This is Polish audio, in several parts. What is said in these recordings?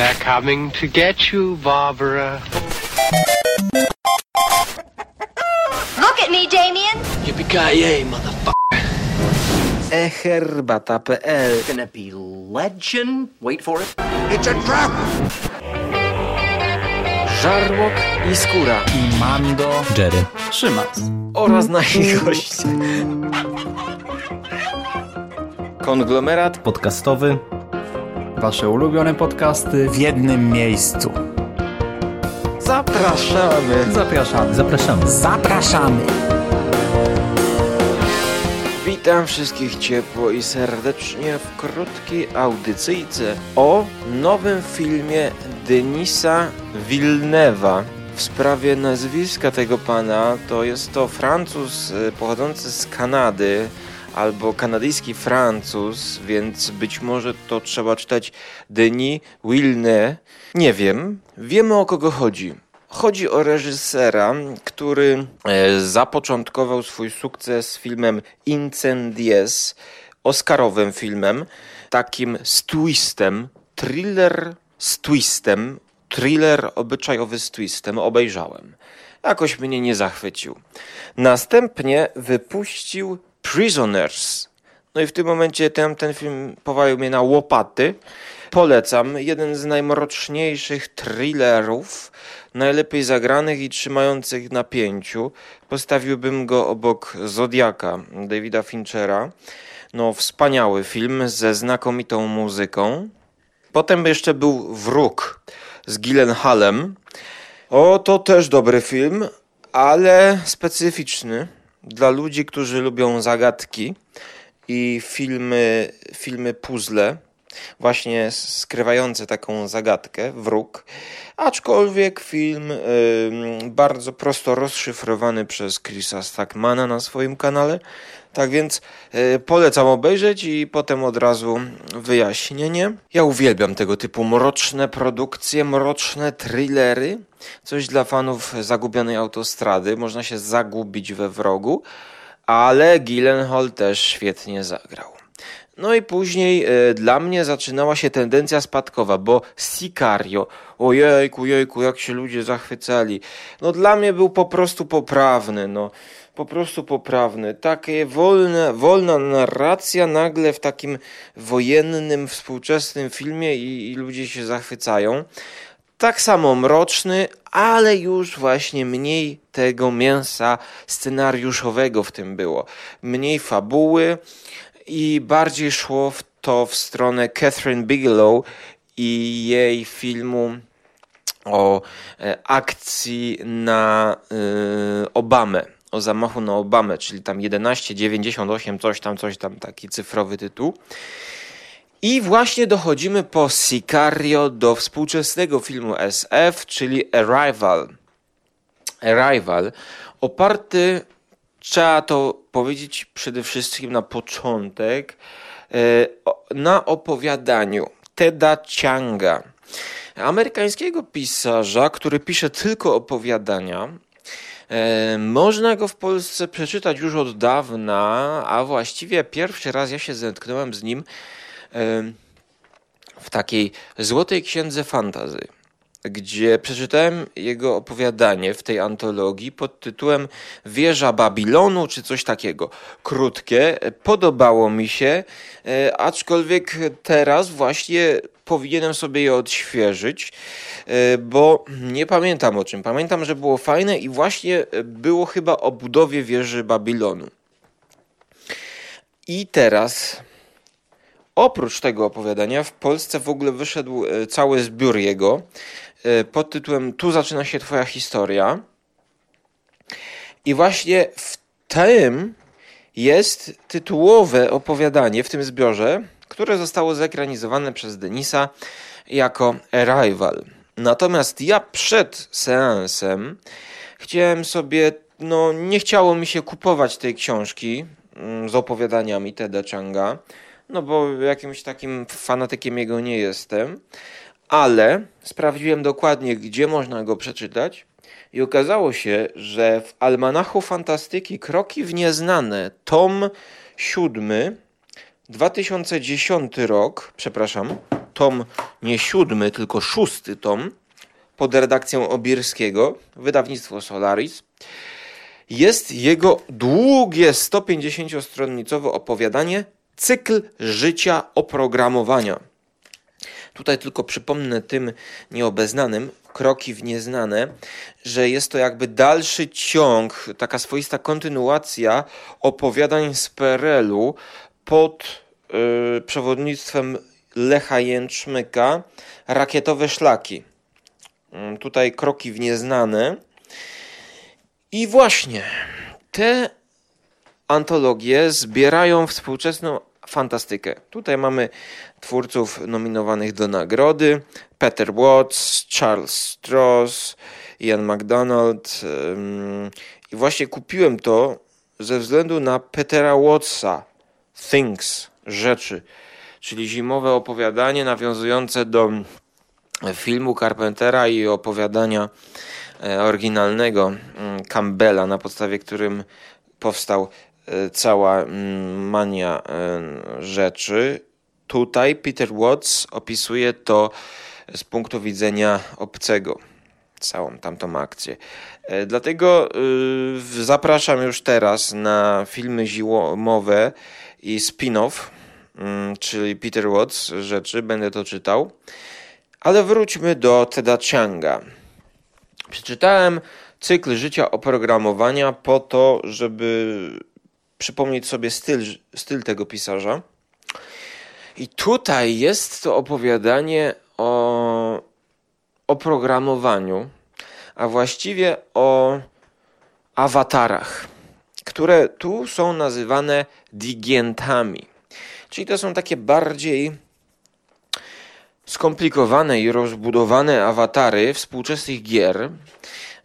They're coming to get you, Barbara. Look at me, Damien. Yippee-ki-yay, motherfucker. eherbata.pl Gonna be legend. Wait for it. Żarłok i Skóra i Mando, Jerry. Szymas. oraz nasi goście. Konglomerat Podcastowy. Wasze ulubione podcasty w jednym miejscu. zapraszamy. Zapraszamy. Zapraszamy. Zapraszamy. Witam wszystkich ciepło i serdecznie w krótkiej audycyjce o nowym filmie Denisa Villeneuve'a. W sprawie nazwiska tego pana to jest to Francuz y, pochodzący z Kanady albo kanadyjski Francuz, więc być może to trzeba czytać Denis Villeneuve. Nie wiem. Wiemy o kogo chodzi. Chodzi o reżysera, który e, zapoczątkował swój sukces filmem Incendies, oscarowym filmem, takim z twistem, thriller z twistem, thriller obyczajowy z twistem, obejrzałem. Jakoś mnie nie zachwycił. Następnie wypuścił Prisoners. No i w tym momencie ten, ten film powalił mnie na łopaty. Polecam. Jeden z najmroczniejszych thrillerów, najlepiej zagranych i trzymających napięciu. Postawiłbym go obok Zodiaka Davida Finchera. No, wspaniały film ze znakomitą muzyką. Potem jeszcze był Wróg z Gyllenhaalem. O, to też dobry film, ale specyficzny dla ludzi, którzy lubią zagadki i filmy, filmy puzzle, właśnie skrywające taką zagadkę, wróg. Aczkolwiek film ym, bardzo prosto rozszyfrowany przez Chrisa Stackmana na swoim kanale. Tak więc y, polecam obejrzeć i potem od razu wyjaśnienie. Ja uwielbiam tego typu mroczne produkcje, mroczne thrillery. Coś dla fanów zagubionej autostrady. Można się zagubić we wrogu, ale Gyllenhaal też świetnie zagrał. No i później y, dla mnie zaczynała się tendencja spadkowa, bo Sicario, ojejku, jejku, jak się ludzie zachwycali. No dla mnie był po prostu poprawny, no po prostu poprawny. Takie wolne, wolna narracja nagle w takim wojennym, współczesnym filmie i, i ludzie się zachwycają. Tak samo mroczny, ale już właśnie mniej tego mięsa scenariuszowego w tym było. Mniej fabuły i bardziej szło w to w stronę Catherine Bigelow i jej filmu o e, akcji na y, Obamę, o zamachu na Obamę, czyli tam 1198, coś tam, coś tam, taki cyfrowy tytuł. I właśnie dochodzimy po Sicario do współczesnego filmu SF, czyli Arrival. Arrival, oparty, trzeba to powiedzieć przede wszystkim na początek, e, na opowiadaniu Teda Chianga, amerykańskiego pisarza, który pisze tylko opowiadania. E, Można go w Polsce przeczytać już od dawna, a właściwie pierwszy raz ja się zetknąłem z nim e, w takiej złotej księdze fantazy, gdzie przeczytałem jego opowiadanie w tej antologii pod tytułem Wieża Babilonu, czy coś takiego. Krótkie, podobało mi się, e, aczkolwiek teraz właśnie powinienem sobie je odświeżyć, e, bo nie pamiętam o czym. Pamiętam, że było fajne i właśnie było chyba o budowie wieży Babilonu. I teraz Oprócz tego opowiadania w Polsce w ogóle wyszedł e, cały zbiór jego pod tytułem Tu zaczyna się Twoja historia. I właśnie w tym jest tytułowe opowiadanie w tym zbiorze, które zostało zekranizowane przez Denisa jako Arrival. Natomiast ja przed seansem chciałem sobie, no nie chciało mi się kupować tej książki mm, z opowiadaniami Teda Changa, no bo jakimś takim fanatykiem jego nie jestem, ale sprawdziłem dokładnie, gdzie można go przeczytać i okazało się, że w Almanachu Fantastyki Kroki w Nieznane, tom siódmy, 2010 rok, przepraszam, tom nie siódmy, tylko szósty tom pod redakcją Obirskiego, wydawnictwo Solaris. Jest jego długie 150-stronnicowe opowiadanie Cykl życia oprogramowania. Tutaj tylko przypomnę tym nieobeznanym, kroki w nieznane, że jest to jakby dalszy ciąg, taka swoista kontynuacja opowiadań z PRL-u pod yy, przewodnictwem Lecha Jęczmyka, Rakietowe Szlaki. Yy, tutaj kroki w nieznane. I właśnie te antologie zbierają współczesną fantastykę. Tutaj mamy twórców nominowanych do nagrody: Peter Watts, Charles Stross, Ian MacDonald. I właśnie kupiłem to ze względu na Petera Wattsa, Things, rzeczy, czyli zimowe opowiadanie nawiązujące do filmu Carpentera i opowiadania e, oryginalnego mm, Campbella, na podstawie którym powstał cała mm, mania e, rzeczy. Tutaj Peter Watts opisuje to z punktu widzenia obcego, całą tamtą akcję. E, dlatego zapraszam już teraz na filmy zimowe i spin-off, mm, czyli Peter Watts rzeczy, będę to czytał. Ale wróćmy do Teda Chianga. Przeczytałem cykl życia oprogramowania po to, żeby przypomnieć sobie styl, styl tego pisarza. I tutaj jest to opowiadanie o oprogramowaniu, a właściwie o awatarach, które tu są nazywane digientami. Czyli to są takie bardziej skomplikowane i rozbudowane awatary współczesnych gier.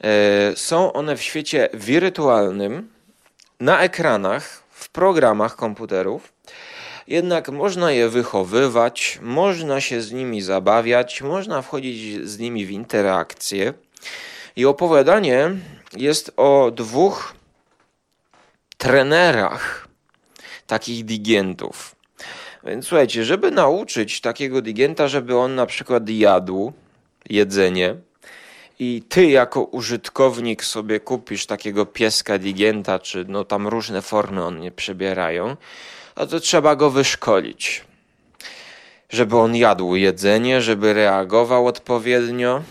E, są one w świecie wirtualnym, na ekranach, w programach komputerów. Jednak można je wychowywać, można się z nimi zabawiać, można wchodzić z nimi w interakcję. I opowiadanie jest o dwóch trenerach takich digientów. Więc słuchajcie, żeby nauczyć takiego digienta, żeby on na przykład jadł jedzenie, i ty jako użytkownik sobie kupisz takiego pieska Digenta, czy no tam różne formy on nie przybierają, no to trzeba go wyszkolić. Żeby on jadł jedzenie, żeby reagował odpowiednio.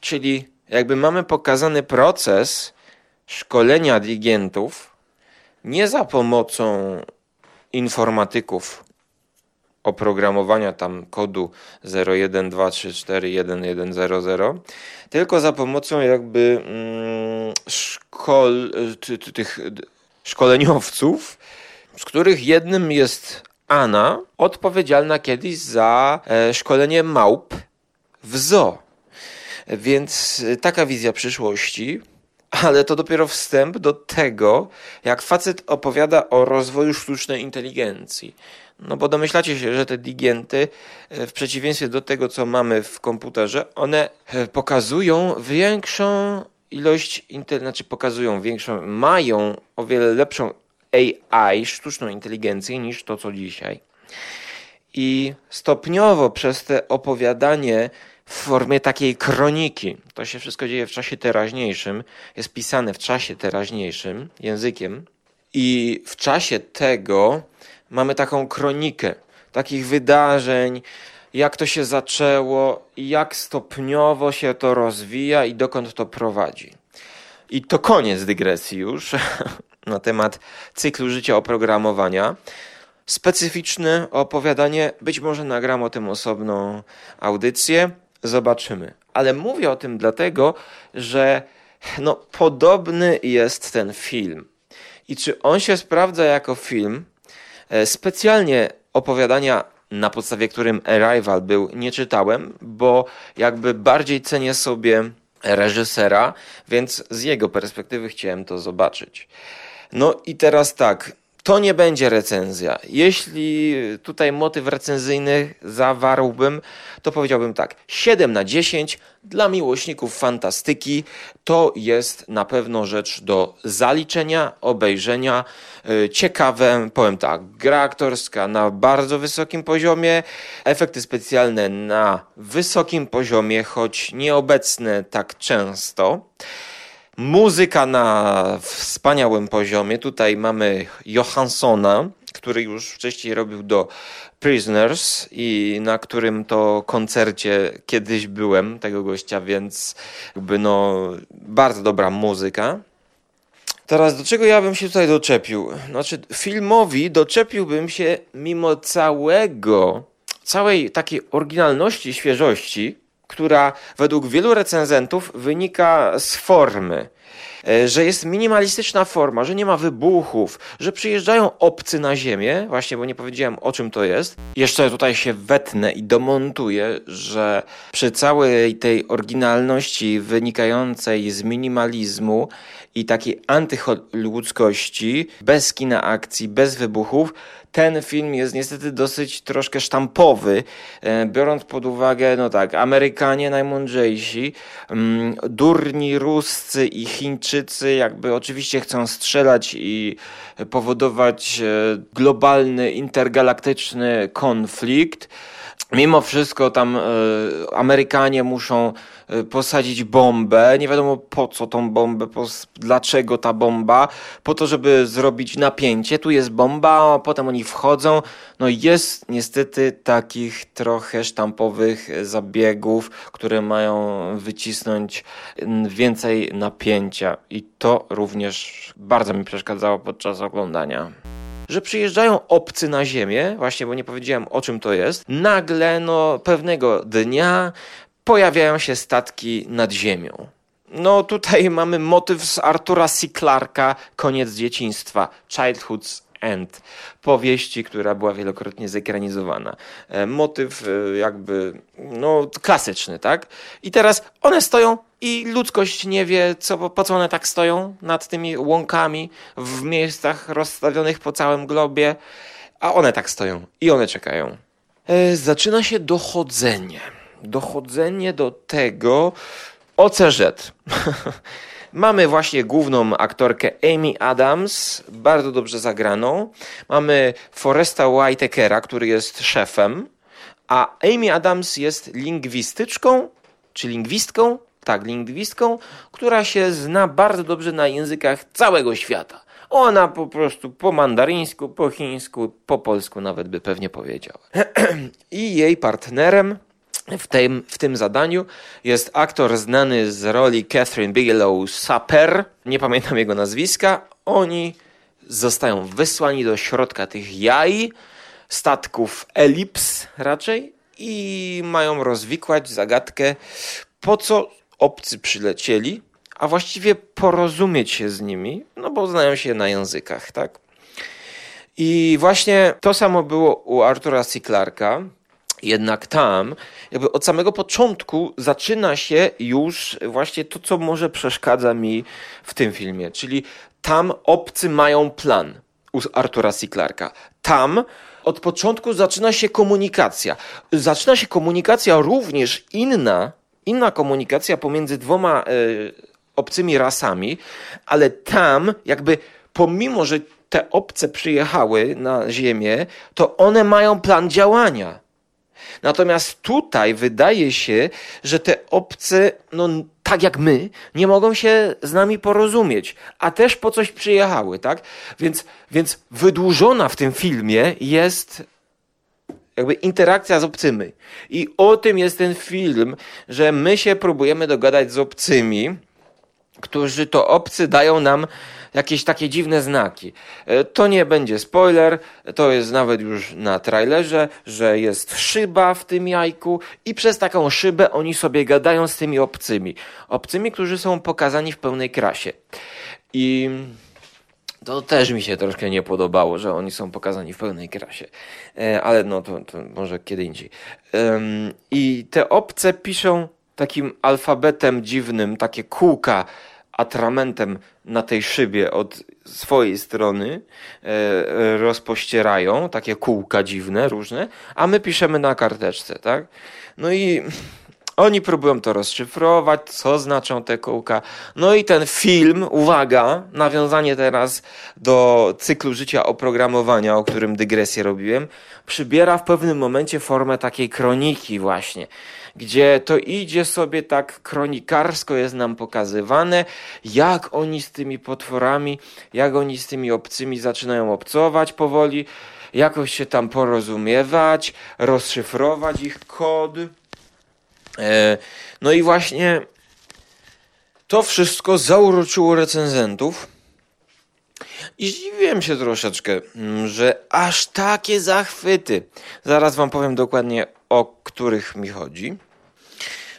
Czyli jakby mamy pokazany proces szkolenia digentów nie za pomocą informatyków oprogramowania tam kodu 0123411100, tylko za pomocą jakby mm, szkol, tych szkoleniowców, z których jednym jest Anna, odpowiedzialna kiedyś za e, szkolenie małp w zoo. Więc e, taka wizja przyszłości, ale to dopiero wstęp do tego, jak facet opowiada o rozwoju sztucznej inteligencji. No bo domyślacie się, że te digienty, e, w przeciwieństwie do tego, co mamy w komputerze, one e, pokazują większą ilość, znaczy pokazują większą, mają o wiele lepszą AI, sztuczną inteligencję niż to, co dzisiaj. I stopniowo przez te opowiadanie w formie takiej kroniki, to się wszystko dzieje w czasie teraźniejszym, jest pisane w czasie teraźniejszym językiem, i w czasie tego mamy taką kronikę takich wydarzeń, jak to się zaczęło, jak stopniowo się to rozwija i dokąd to prowadzi. I to koniec dygresji już na temat cyklu życia oprogramowania. Specyficzne opowiadanie, być może nagram o tym osobną audycję, zobaczymy. Ale mówię o tym dlatego, że no, podobny jest ten film. I czy on się sprawdza jako film? E, specjalnie opowiadania, na podstawie którym Arrival był, nie czytałem, bo jakby bardziej cenię sobie reżysera, więc z jego perspektywy chciałem to zobaczyć. No i teraz tak, To nie będzie recenzja. Jeśli tutaj motyw recenzyjny zawarłbym, to powiedziałbym tak: 7 na 10 dla miłośników fantastyki to jest na pewno rzecz do zaliczenia, obejrzenia. Y, ciekawe, powiem tak, gra aktorska na bardzo wysokim poziomie, efekty specjalne na wysokim poziomie, choć nieobecne tak często. Muzyka na wspaniałym poziomie. Tutaj mamy Johanssona, który już wcześniej robił do Prisoners i na którym to koncercie kiedyś byłem tego gościa, więc jakby no bardzo dobra muzyka. Teraz do czego ja bym się tutaj doczepił? Znaczy filmowi doczepiłbym się mimo całego całej takiej oryginalności, świeżości, która według wielu recenzentów wynika z formy. E, że jest minimalistyczna forma, że nie ma wybuchów, że przyjeżdżają obcy na ziemię, właśnie bo nie powiedziałem o czym to jest. Jeszcze tutaj się wetnę i domontuję, że przy całej tej oryginalności wynikającej z minimalizmu i takiej antyludzkości, bez kina akcji, bez wybuchów, ten film jest niestety dosyć troszkę sztampowy, e, biorąc pod uwagę, no tak, Amerykanie najmądrzejsi, mm, durni Ruscy i Chińczycy jakby oczywiście chcą strzelać i powodować e, globalny, intergalaktyczny konflikt, Mimo wszystko tam y, Amerykanie muszą y, posadzić bombę. Nie wiadomo po co tą bombę, po, dlaczego ta bomba. Po to, żeby zrobić napięcie. Tu jest bomba, a potem oni wchodzą. No jest niestety takich trochę sztampowych zabiegów, które mają wycisnąć więcej napięcia. I to również bardzo mi przeszkadzało podczas oglądania że przyjeżdżają obcy na ziemię, właśnie bo nie powiedziałem o czym to jest, nagle no pewnego dnia pojawiają się statki nad ziemią. No tutaj mamy motyw z Artura C. Clarka, Koniec dzieciństwa, Childhood's End, powieści, która była wielokrotnie zekranizowana. E, motyw e, jakby, no, klasyczny, tak? I teraz one stoją i ludzkość nie wie, co, po co one tak stoją nad tymi łąkami w miejscach rozstawionych po całym globie, a one tak stoją i one czekają. E, zaczyna się dochodzenie. Dochodzenie do tego OCZ. Mamy właśnie główną aktorkę Amy Adams, bardzo dobrze zagraną. Mamy Foresta Whitakera, który jest szefem, a Amy Adams jest lingwistyczką, czy lingwistką, tak, lingwistką, która się zna bardzo dobrze na językach całego świata. Ona po prostu po mandaryńsku, po chińsku, po polsku nawet by pewnie powiedziała. I jej partnerem w tym, w tym zadaniu jest aktor znany z roli Catherine Bigelow Saper, nie pamiętam jego nazwiska. Oni zostają wysłani do środka tych jaj, statków Elips raczej i mają rozwikłać zagadkę, po co obcy przylecieli, a właściwie porozumieć się z nimi, no bo znają się na językach, tak? I właśnie to samo było u Artura C. Clarka, jednak tam, jakby od samego początku zaczyna się już właśnie to, co może przeszkadza mi w tym filmie. Czyli tam obcy mają plan u Artura C. Clarka. Tam od początku zaczyna się komunikacja. Zaczyna się komunikacja również inna, inna komunikacja pomiędzy dwoma y, obcymi rasami, ale tam jakby pomimo, że te obce przyjechały na Ziemię, to one mają plan działania. Natomiast tutaj wydaje się, że te obce, no tak jak my, nie mogą się z nami porozumieć, a też po coś przyjechały, tak? Więc, więc wydłużona w tym filmie jest jakby interakcja z obcymi. I o tym jest ten film, że my się próbujemy dogadać z obcymi, którzy to obcy dają nam jakieś takie dziwne znaki. E, to nie będzie spoiler, to jest nawet już na trailerze, że jest szyba w tym jajku i przez taką szybę oni sobie gadają z tymi obcymi. Obcymi, którzy są pokazani w pełnej krasie. I to też mi się troszkę nie podobało, że oni są pokazani w pełnej krasie. E, ale no to, to może kiedy indziej. I te obce piszą takim alfabetem dziwnym, takie kółka atramentem na tej szybie od swojej strony e, rozpościerają, takie kółka dziwne, różne, a my piszemy na karteczce, tak? No i oni próbują to rozszyfrować, co znaczą te kółka. No i ten film, uwaga, nawiązanie teraz do cyklu życia oprogramowania, o którym dygresję robiłem, przybiera w pewnym momencie formę takiej kroniki właśnie, gdzie to idzie sobie tak kronikarsko jest nam pokazywane, jak oni z tymi potworami, jak oni z tymi obcymi zaczynają obcować powoli, jakoś się tam porozumiewać, rozszyfrować ich kod. E, no i właśnie to wszystko zauroczyło recenzentów. I zdziwiłem się troszeczkę, mm, że aż takie zachwyty. Zaraz wam powiem dokładnie o których mi chodzi.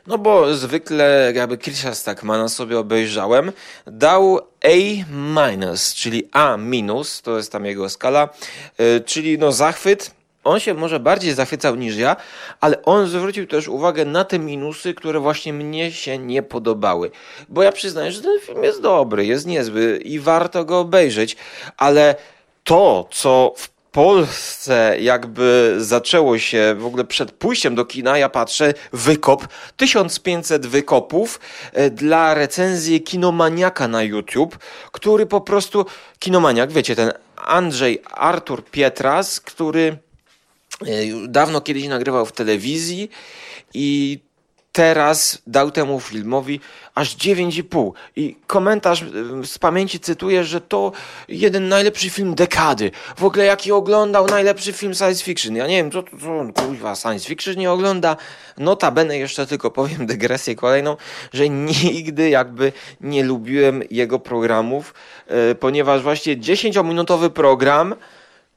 No bo zwykle jakby Chrisa Stackmana sobie obejrzałem, dał A-, czyli A-, to jest tam jego skala, yy, czyli no zachwyt, on się może bardziej zachwycał niż ja, ale on zwrócił też uwagę na te minusy, które właśnie mnie się nie podobały. Bo ja przyznaję, że ten film jest dobry, jest niezły i warto go obejrzeć, ale to, co w Polsce jakby zaczęło się w ogóle przed pójściem do kina, ja patrzę, wykop, 1500 wykopów e, dla recenzji kinomaniaka na YouTube, który po prostu, kinomaniak, wiecie, ten Andrzej Artur Pietras, który dawno kiedyś nagrywał w telewizji i teraz dał temu filmowi aż 9,5. I komentarz e, z pamięci cytuję, że to jeden najlepszy film dekady. W ogóle jaki oglądał najlepszy film science fiction. Ja nie wiem, co, co on science fiction nie ogląda. Notabene jeszcze tylko powiem dygresję kolejną, że nigdy jakby nie lubiłem jego programów, e, ponieważ właśnie 10-minutowy program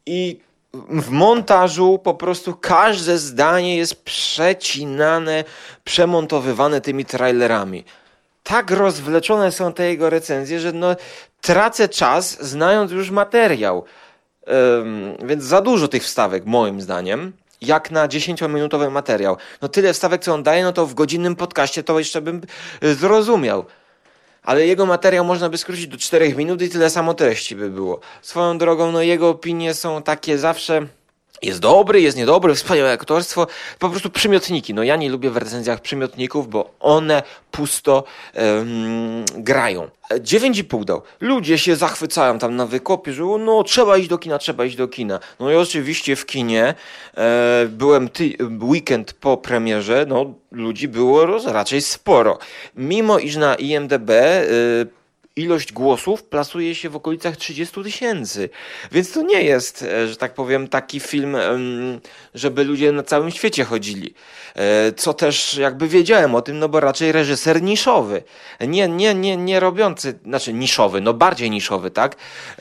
i w montażu po prostu każde zdanie jest przecinane, przemontowywane tymi trailerami. Tak rozwleczone są te jego recenzje, że no, tracę czas znając już materiał. Um, więc za dużo tych wstawek, moim zdaniem, jak na 10-minutowy materiał. No tyle wstawek, co on daje, no to w godzinnym podcaście to jeszcze bym y, zrozumiał ale jego materiał można by skrócić do 4 minut i tyle samo treści by było. Swoją drogą, no jego opinie są takie zawsze jest dobry, jest niedobry, wspaniałe aktorstwo, po prostu przymiotniki. No ja nie lubię w recenzjach przymiotników, bo one pusto um, grają. 9,5 dał. Ludzie się zachwycają tam na wykopie, że no trzeba iść do kina, trzeba iść do kina. No i oczywiście w kinie e, byłem ty, weekend po premierze, no ludzi było raczej sporo. Mimo iż na IMDB e, ilość głosów plasuje się w okolicach 30 tysięcy. Więc to nie jest, e, że tak powiem, taki film, żeby ludzie na całym świecie chodzili. E, co też jakby wiedziałem o tym, no bo raczej reżyser niszowy. Nie, nie, nie, nie robiący, znaczy niszowy, no bardziej niszowy, tak?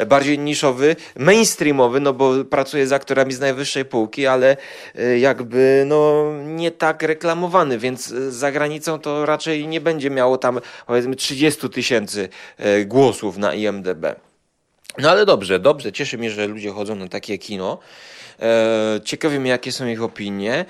Bardziej niszowy, mainstreamowy, no bo pracuje z aktorami z najwyższej półki, ale e, jakby no nie tak reklamowany, więc za granicą to raczej nie będzie miało tam powiedzmy 30 tysięcy E, głosów na IMDB. No ale dobrze, dobrze, cieszy mnie, że ludzie chodzą na takie kino. E, ciekawi mnie, jakie są ich opinie.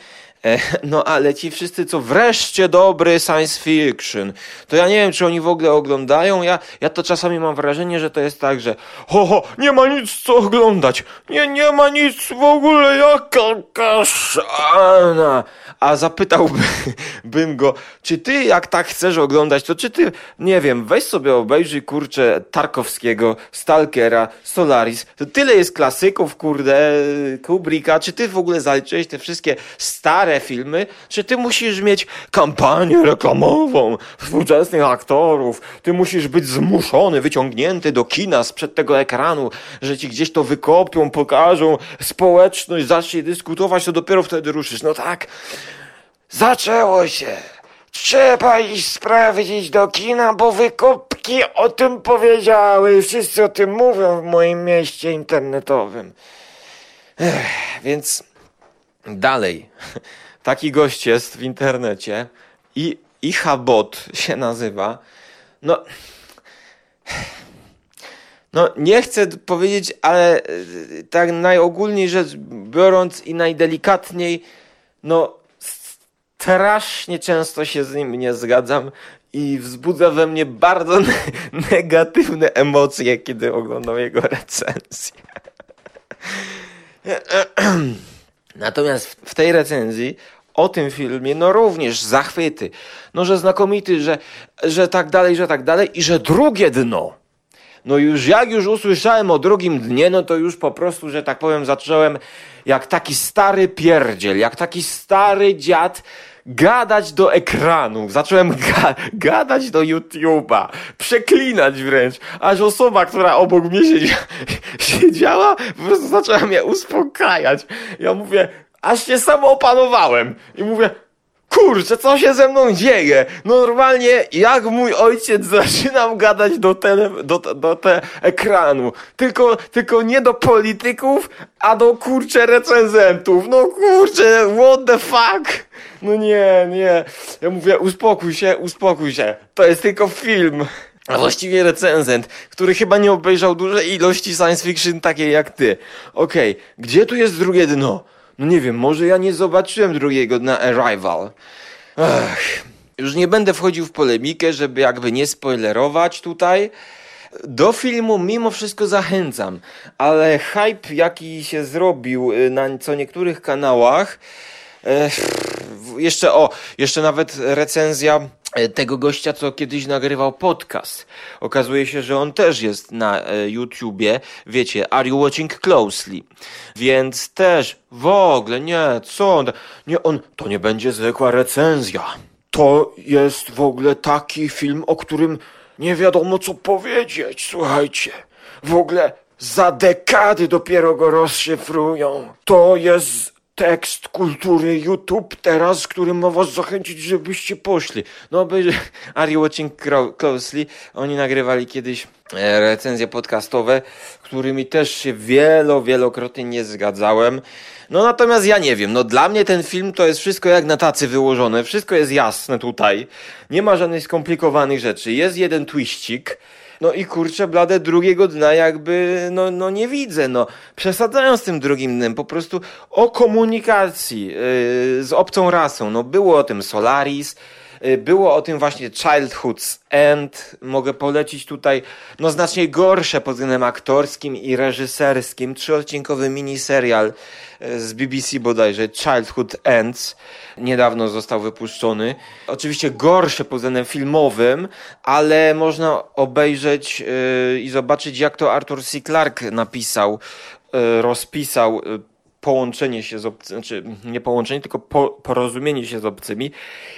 E, no ale ci wszyscy, co wreszcie dobry science fiction, to ja nie wiem, czy oni w ogóle oglądają. Ja, ja to czasami mam wrażenie, że to jest tak, że ho, ho, nie ma nic co oglądać. Nie, nie ma nic w ogóle, jaka kaszana. A zapytałbym go, czy ty jak tak chcesz oglądać, to czy ty, nie wiem, weź sobie obejrzyj, kurczę, Tarkowskiego, Stalkera, Solaris. To tyle jest klasyków, kurde, Kubricka. Czy ty w ogóle zaliczyłeś te wszystkie stare stare filmy, czy ty musisz mieć kampanię reklamową współczesnych aktorów, ty musisz być zmuszony, wyciągnięty do kina sprzed tego ekranu, że ci gdzieś to wykopią, pokażą, społeczność zacznie dyskutować, to dopiero wtedy ruszysz. No tak, zaczęło się. Trzeba iść sprawdzić do kina, bo wykopki o tym powiedziały. Wszyscy o tym mówią w moim mieście internetowym. Ech, więc Dalej, taki gość jest w internecie i Ichabot się nazywa. No, no nie chcę powiedzieć, ale e, tak najogólniej rzecz biorąc i najdelikatniej, no strasznie często się z nim nie zgadzam i wzbudza we mnie bardzo ne negatywne emocje, kiedy oglądam jego recenzję. Natomiast w tej recenzji o tym filmie, no również zachwyty. No, że znakomity, że, że tak dalej, że tak dalej i że drugie dno. No już jak już usłyszałem o drugim dnie, no to już po prostu, że tak powiem, zacząłem jak taki stary pierdziel, jak taki stary dziad gadać do ekranu. Zacząłem ga gadać do YouTube'a, przeklinać wręcz, aż osoba, która obok mnie siedziała, siedziała po prostu zaczęła mnie uspokajać. Ja mówię, aż się samo opanowałem i mówię, kurczę, co się ze mną dzieje? Normalnie, jak mój ojciec zaczynam gadać do, tele, do, do te ekranu. Tylko, tylko nie do polityków, a do kurczę recenzentów. No kurczę, what the fuck? No nie, nie. Ja mówię, uspokój się, uspokój się. To jest tylko film. A właściwie recenzent, który chyba nie obejrzał dużej ilości science fiction takiej jak ty. Okej, okay, gdzie tu jest drugie dno? No nie wiem, może ja nie zobaczyłem drugiego na Arrival. Już nie będę wchodził w polemikę, żeby jakby nie spoilerować tutaj. Do filmu mimo wszystko zachęcam, ale hype jaki się zrobił y, na co niektórych kanałach, jeszcze o, jeszcze nawet recenzja tego gościa, co kiedyś nagrywał podcast. Okazuje się, że on też jest na e, YouTubie. Wiecie, Are You Watching Closely? Więc też w ogóle nie, co on, nie on, to nie będzie zwykła recenzja. To jest w ogóle taki film, o którym nie wiadomo co powiedzieć. Słuchajcie, w ogóle za dekady dopiero go rozszyfrują. To jest tekst kultury YouTube teraz, który ma was zachęcić, żebyście poszli. No, obejrzy Are You Watching Closely? Oni nagrywali kiedyś e, recenzje podcastowe, którymi też się wielo, wielokrotnie nie zgadzałem. No natomiast ja nie wiem, no dla mnie ten film to jest wszystko jak na tacy wyłożone, wszystko jest jasne tutaj, nie ma żadnych skomplikowanych rzeczy, jest jeden twiścik, no i kurczę, blade drugiego dna jakby, no, no nie widzę, no. Przesadzają z tym drugim dnem, po prostu o komunikacji yy, z obcą rasą. No było o tym Solaris, było o tym właśnie Childhood's End. Mogę polecić tutaj, no znacznie gorsze pod względem aktorskim i reżyserskim. Trzyodcinkowy miniserial z BBC bodajże, Childhood Ends, niedawno został wypuszczony. Oczywiście gorsze pod względem filmowym, ale można obejrzeć yy, i zobaczyć, jak to Arthur C. Clarke napisał, rozpisał połączenie się z obcymi, znaczy nie połączenie, tylko po, porozumienie się z obcymi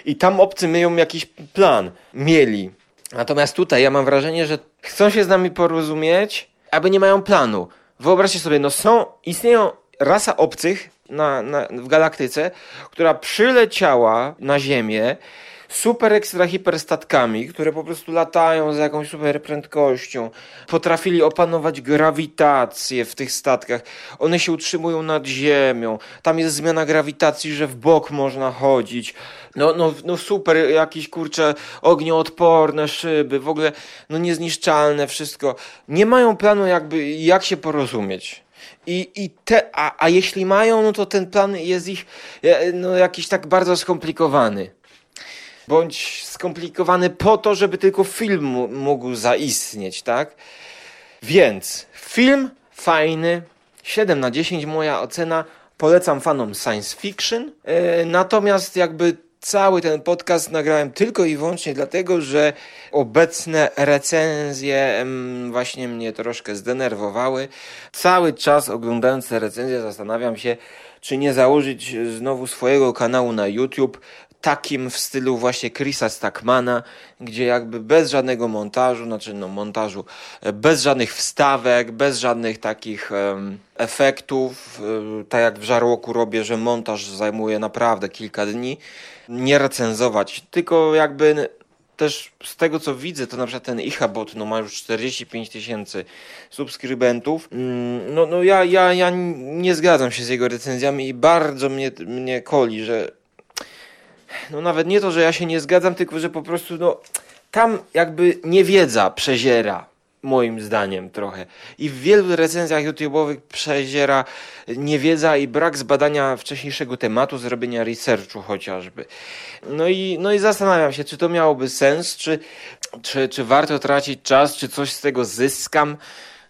i tam obcy mają jakiś plan, mieli. Natomiast tutaj ja mam wrażenie, że chcą się z nami porozumieć, aby nie mają planu. Wyobraźcie sobie, no są, istnieją rasa obcych na, na, w galaktyce, która przyleciała na Ziemię super ekstra hiperstatkami, które po prostu latają z jakąś super prędkością. Potrafili opanować grawitację w tych statkach. One się utrzymują nad ziemią. Tam jest zmiana grawitacji, że w bok można chodzić. No, no, no super, jakieś kurcze ognioodporne szyby, w ogóle no niezniszczalne wszystko. Nie mają planu jakby jak się porozumieć. I, i te, a, a jeśli mają, no to ten plan jest ich e, no, jakiś tak bardzo skomplikowany. Bądź skomplikowany po to, żeby tylko film mógł zaistnieć, tak? Więc film fajny, 7 na 10 moja ocena. Polecam fanom science fiction. E, natomiast jakby cały ten podcast nagrałem tylko i wyłącznie dlatego, że obecne recenzje właśnie mnie troszkę zdenerwowały. Cały czas oglądając te recenzje zastanawiam się, czy nie założyć znowu swojego kanału na YouTube, takim w stylu właśnie Chrisa Stackmana, gdzie jakby bez żadnego montażu, znaczy no montażu, bez żadnych wstawek, bez żadnych takich um, efektów, um, tak jak w Żarłoku robię, że montaż zajmuje naprawdę kilka dni, nie recenzować, tylko jakby też z tego co widzę, to na przykład ten Ichabot no, ma już 45 tysięcy subskrybentów. Mm, no, no ja, ja, ja nie zgadzam się z jego recenzjami i bardzo mnie, mnie koli, że no nawet nie to, że ja się nie zgadzam, tylko że po prostu no tam jakby niewiedza przeziera. moim zdaniem trochę. I w wielu recenzjach YouTube'owych przeziera niewiedza i brak zbadania wcześniejszego tematu, zrobienia researchu chociażby. No i, no i zastanawiam się, czy to miałoby sens, czy, czy, czy warto tracić czas, czy coś z tego zyskam.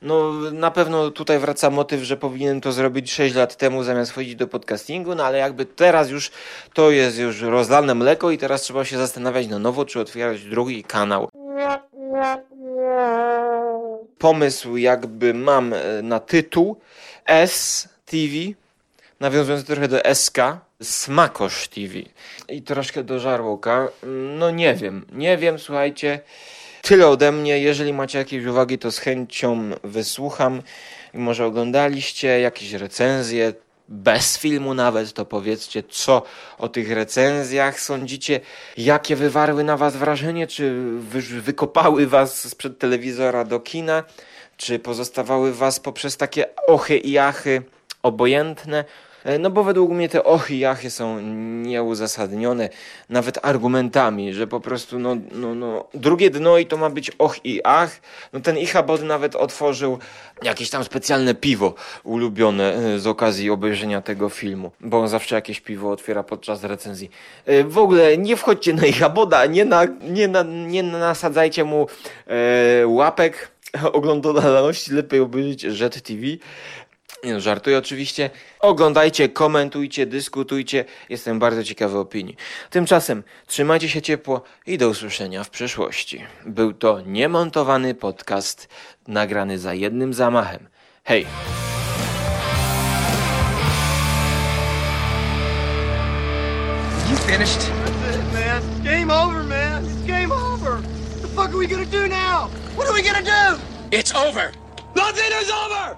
No, na pewno tutaj wraca motyw, że powinienem to zrobić 6 lat temu zamiast wchodzić do podcastingu, no ale jakby teraz już to jest już rozlane mleko i teraz trzeba się zastanawiać na nowo, czy otwierać drugi kanał. Pomysł jakby mam e, na tytuł S TV, nawiązując trochę do SK, Smakosz TV. I troszkę do żarłoka. No nie wiem, nie wiem, słuchajcie. Tyle ode mnie. Jeżeli macie jakieś uwagi, to z chęcią wysłucham. Może oglądaliście jakieś recenzje, bez filmu nawet, to powiedzcie, co o tych recenzjach sądzicie, jakie wywarły na was wrażenie, czy wy, wykopały was sprzed telewizora do kina, czy pozostawały was poprzez takie ochy i achy obojętne. E, No bo według mnie te ochy i achy są nieuzasadnione nawet argumentami, że po prostu no, no, no drugie dno i to ma być och i ach. No ten Ichabod nawet otworzył jakieś tam specjalne piwo ulubione e, z okazji obejrzenia tego filmu, bo on zawsze jakieś piwo otwiera podczas recenzji. E, W ogóle nie wchodźcie na Ichaboda, nie, na, nie, na, nie nasadzajcie mu e, łapek oglądalności, lepiej obejrzeć Jet TV. Nie no, żartuję oczywiście. Oglądajcie, komentujcie, dyskutujcie. Jestem bardzo ciekawy opinii. Tymczasem trzymajcie się ciepło i do usłyszenia w przyszłości. Był to niemontowany podcast nagrany za jednym zamachem. Hej! You finished? That's it, man. Game over, man. It's game over. What the fuck are we gonna do now? What are we gonna do? It's over. Nothing is over!